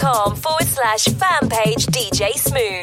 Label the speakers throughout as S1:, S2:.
S1: Facebook.com forward slash fan page DJ Smooth.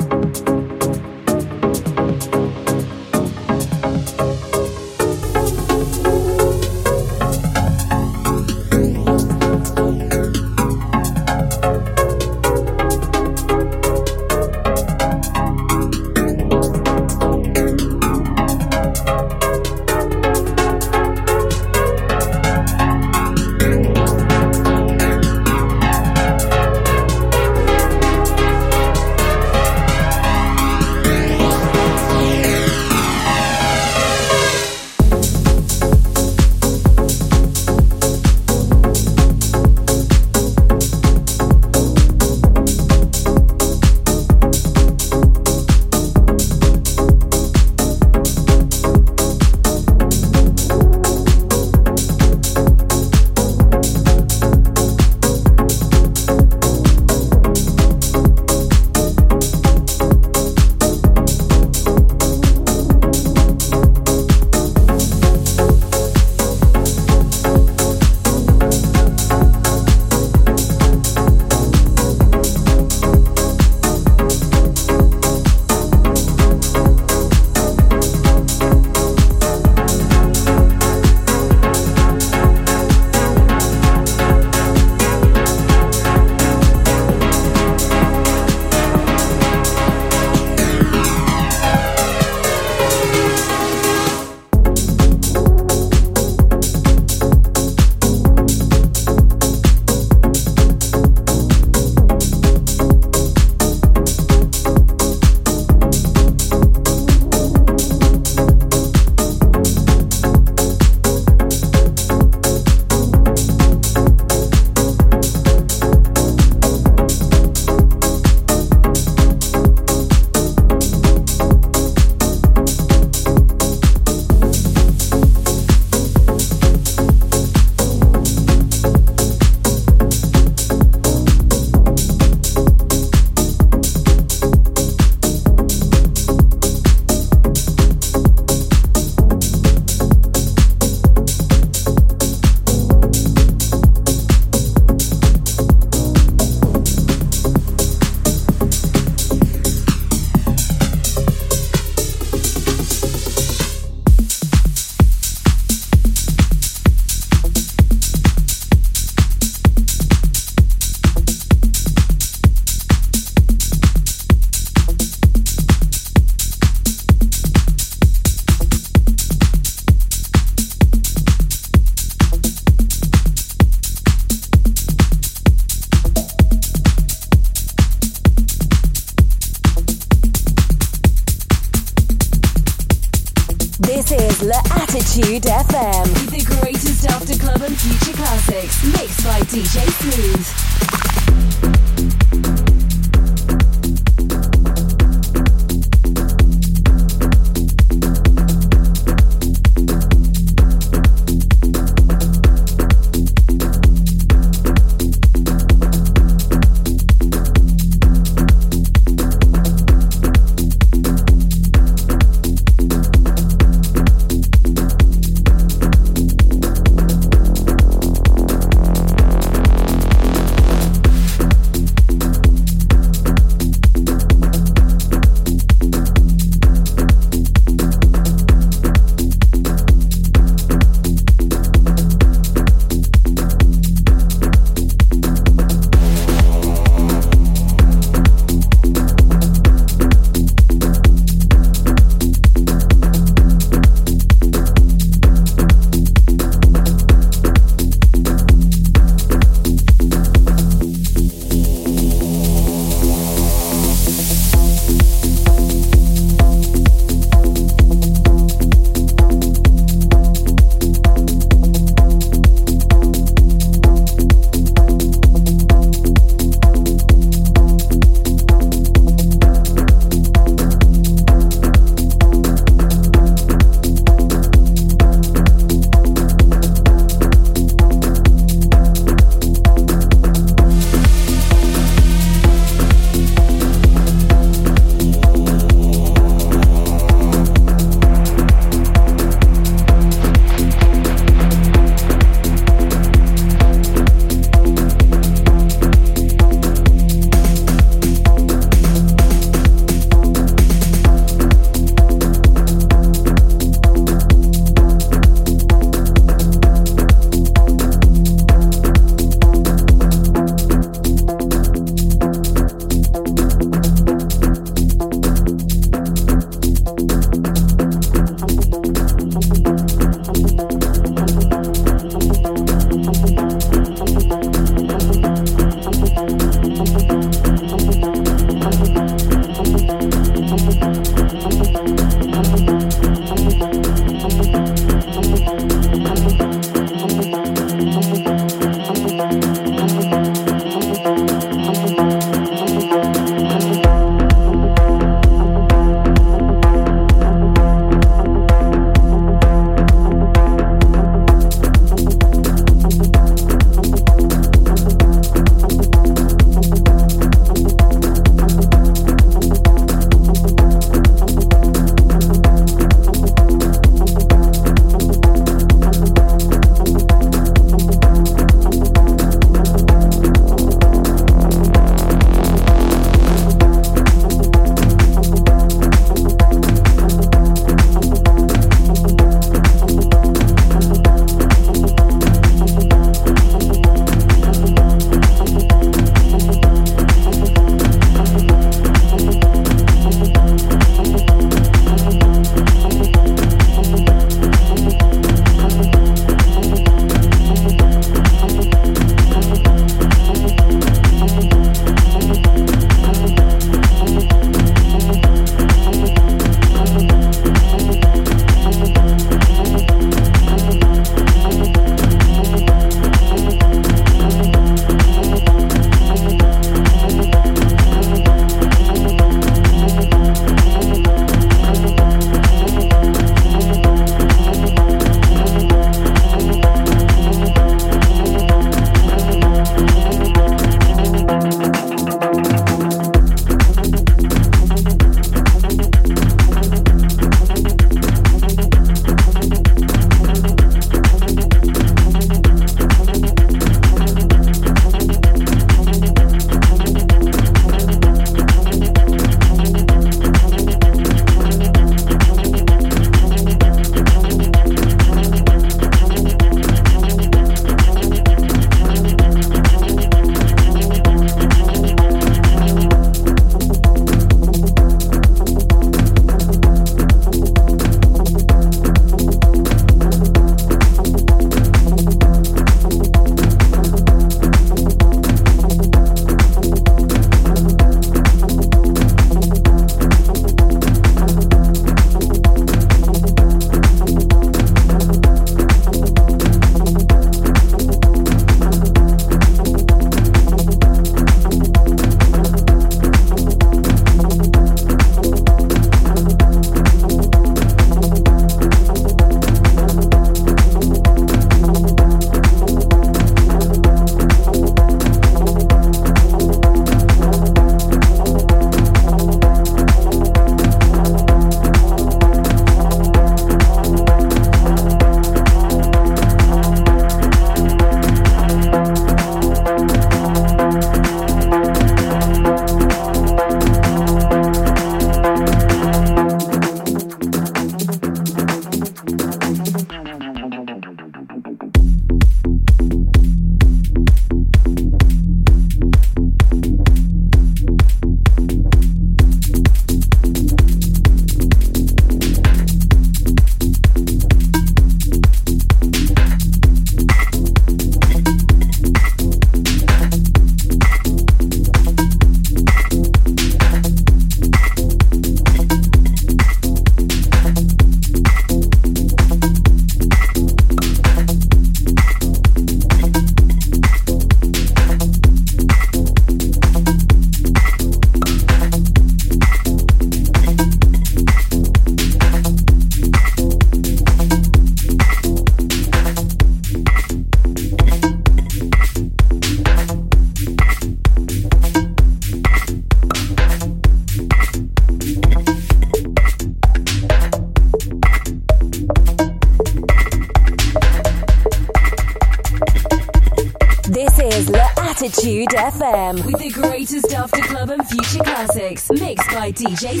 S2: DJ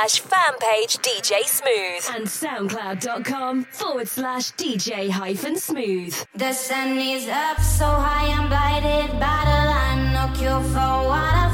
S3: slash fan page DJ Smooth
S1: and SoundCloud.com forward slash DJ hyphen Smooth.
S4: The sun is up so high, I'm blinded by the line. No cure for what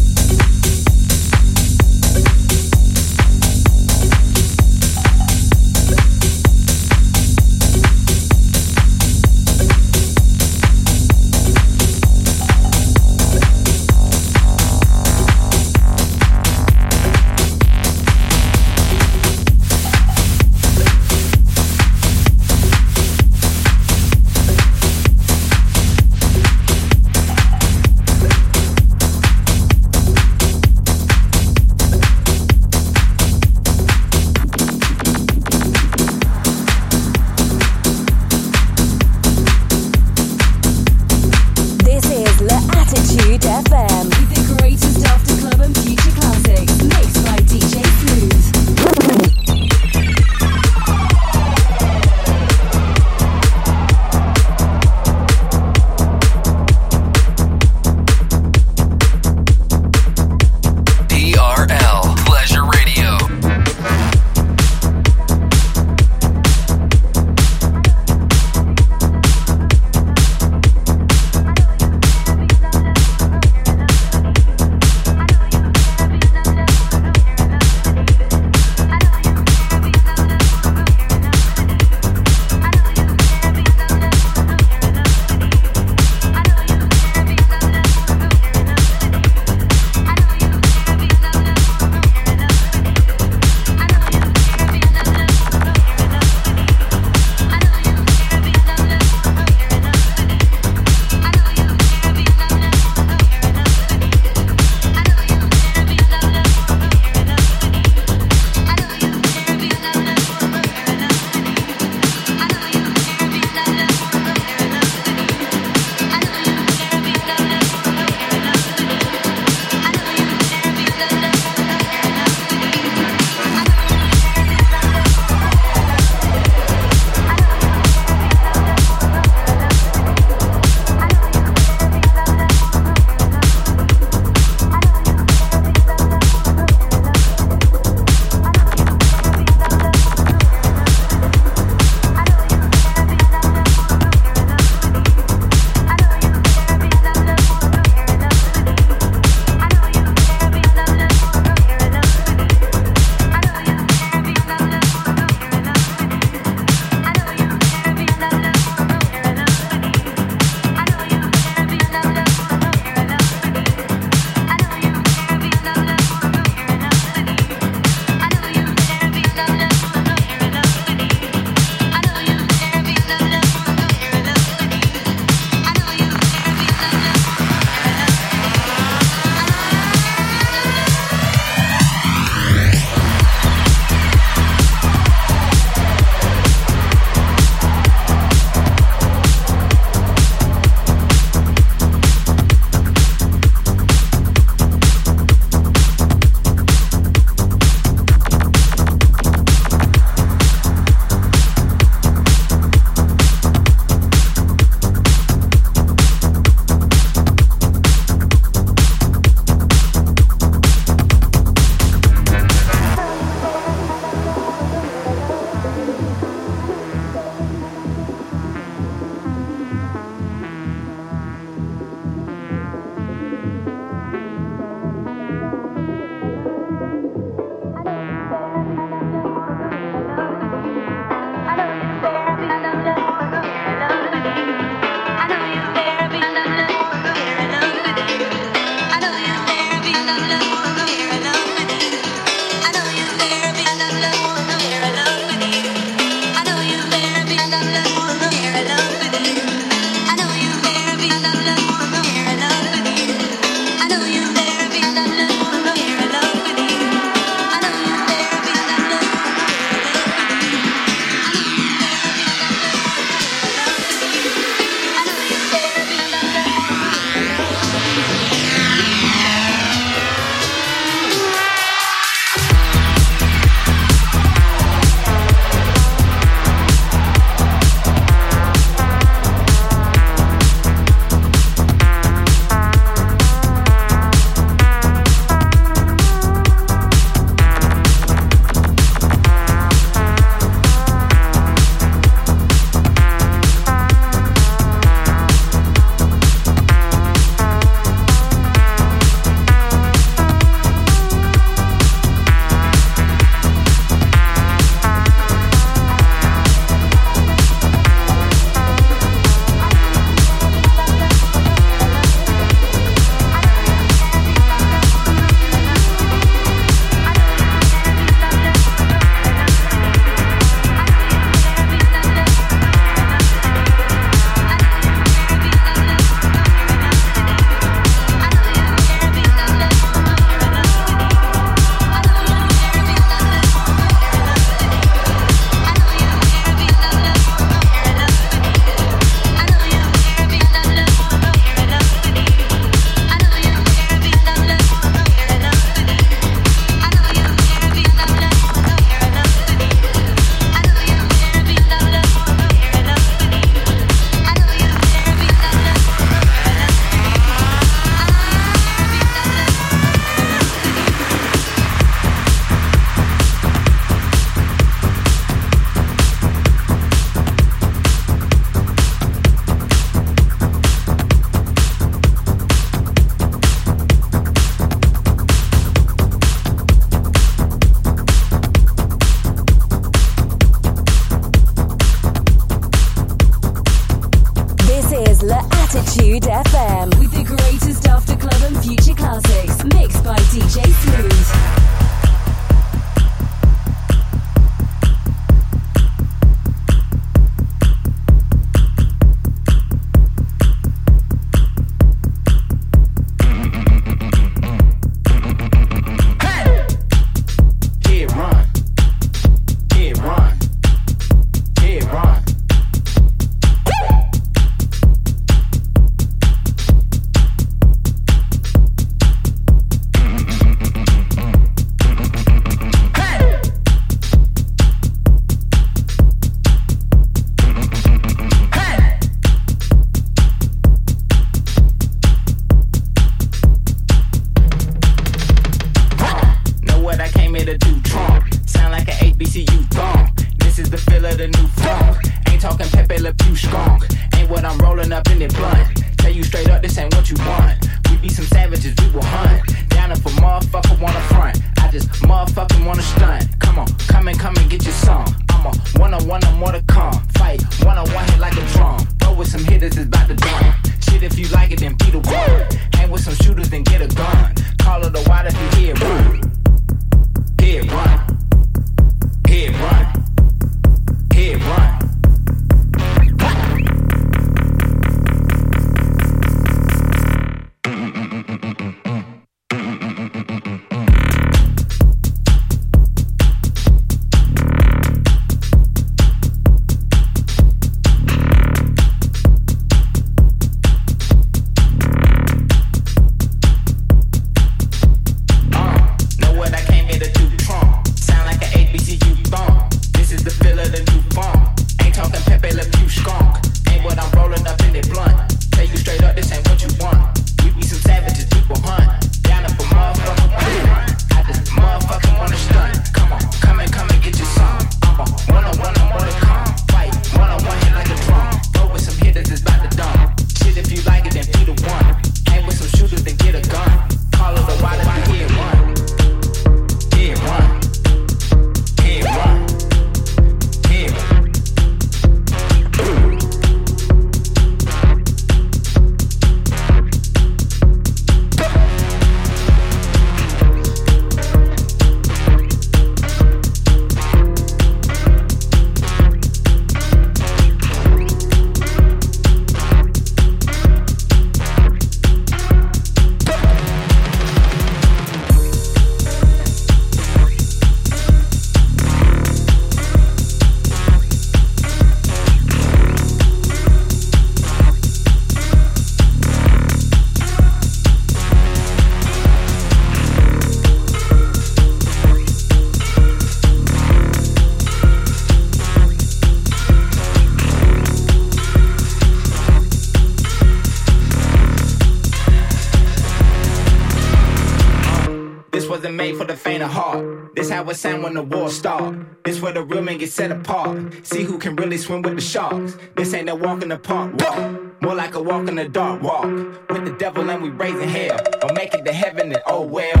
S5: it sound when the war start. This where the real men get set apart. See who can really swim with the sharks. This ain't no walk in the park walk. More like a walk in the dark walk. With the devil and we raising hell. Or make it to heaven and oh well.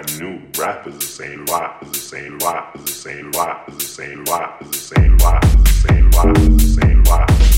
S5: got new rap is the same rap is the same rap is the same rap is the same
S6: rap is the
S1: same rap is the same rap is the same rap.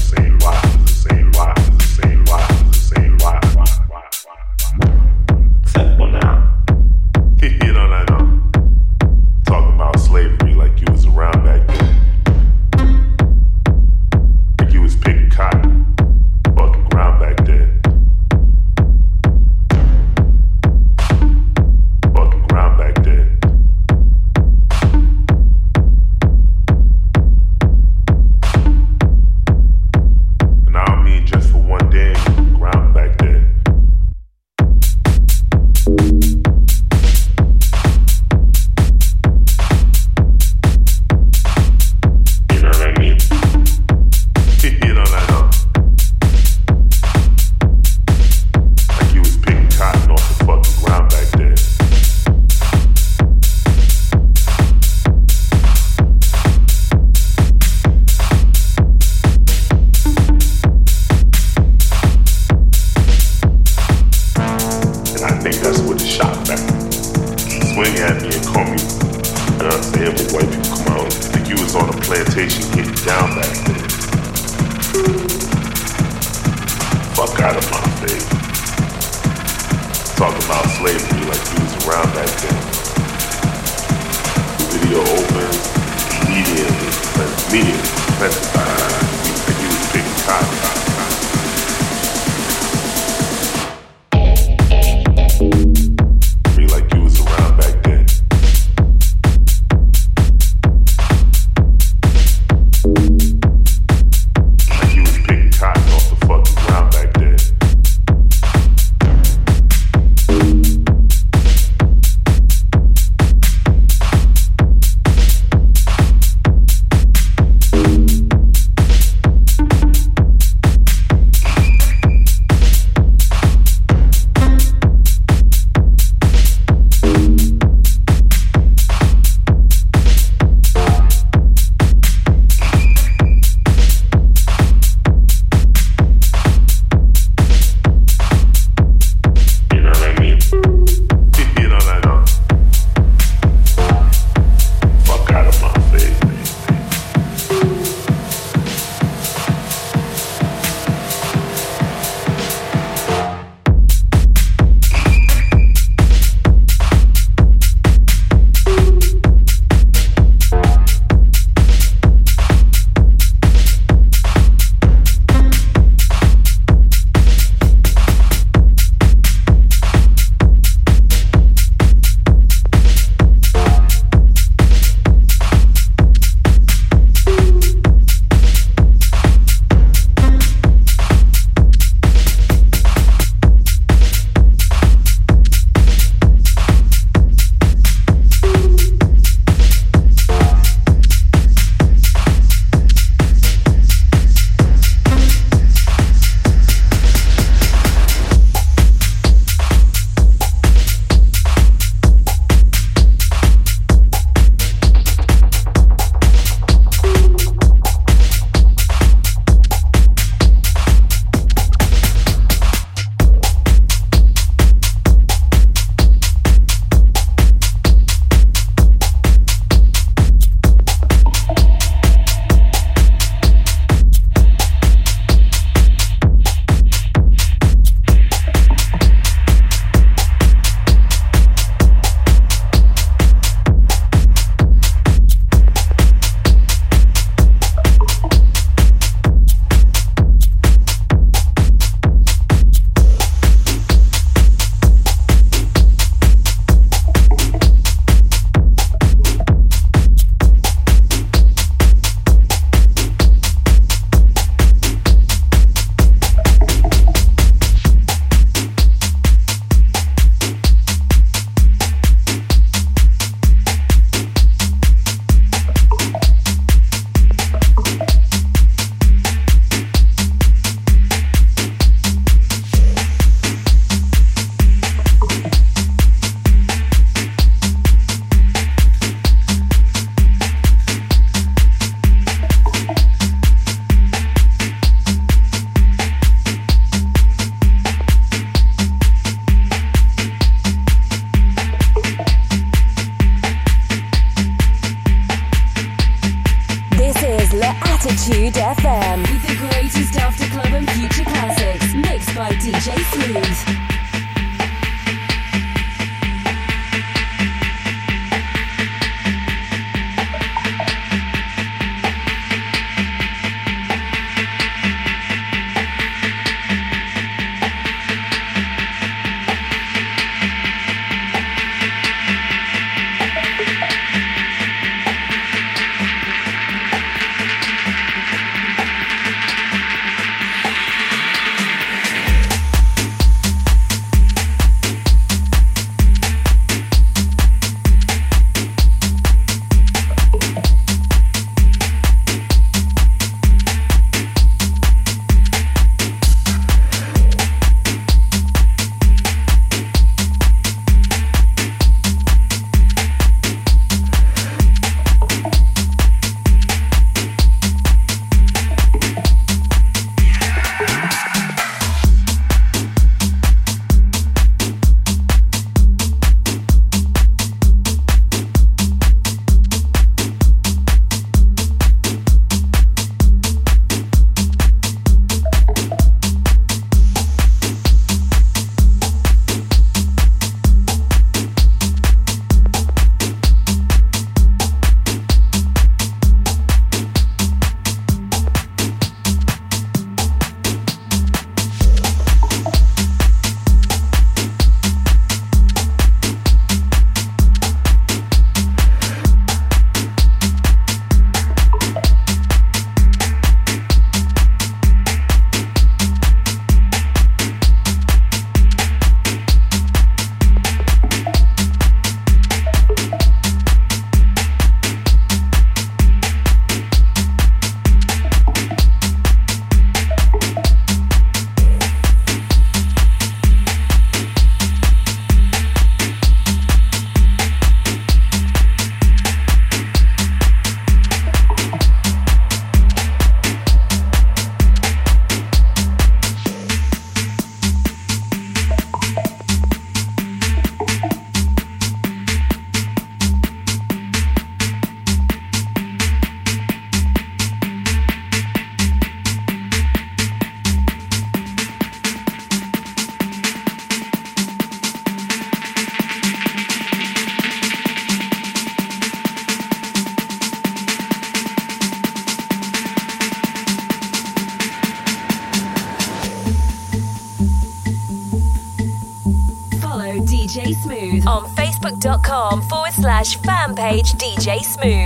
S1: DJ Smooth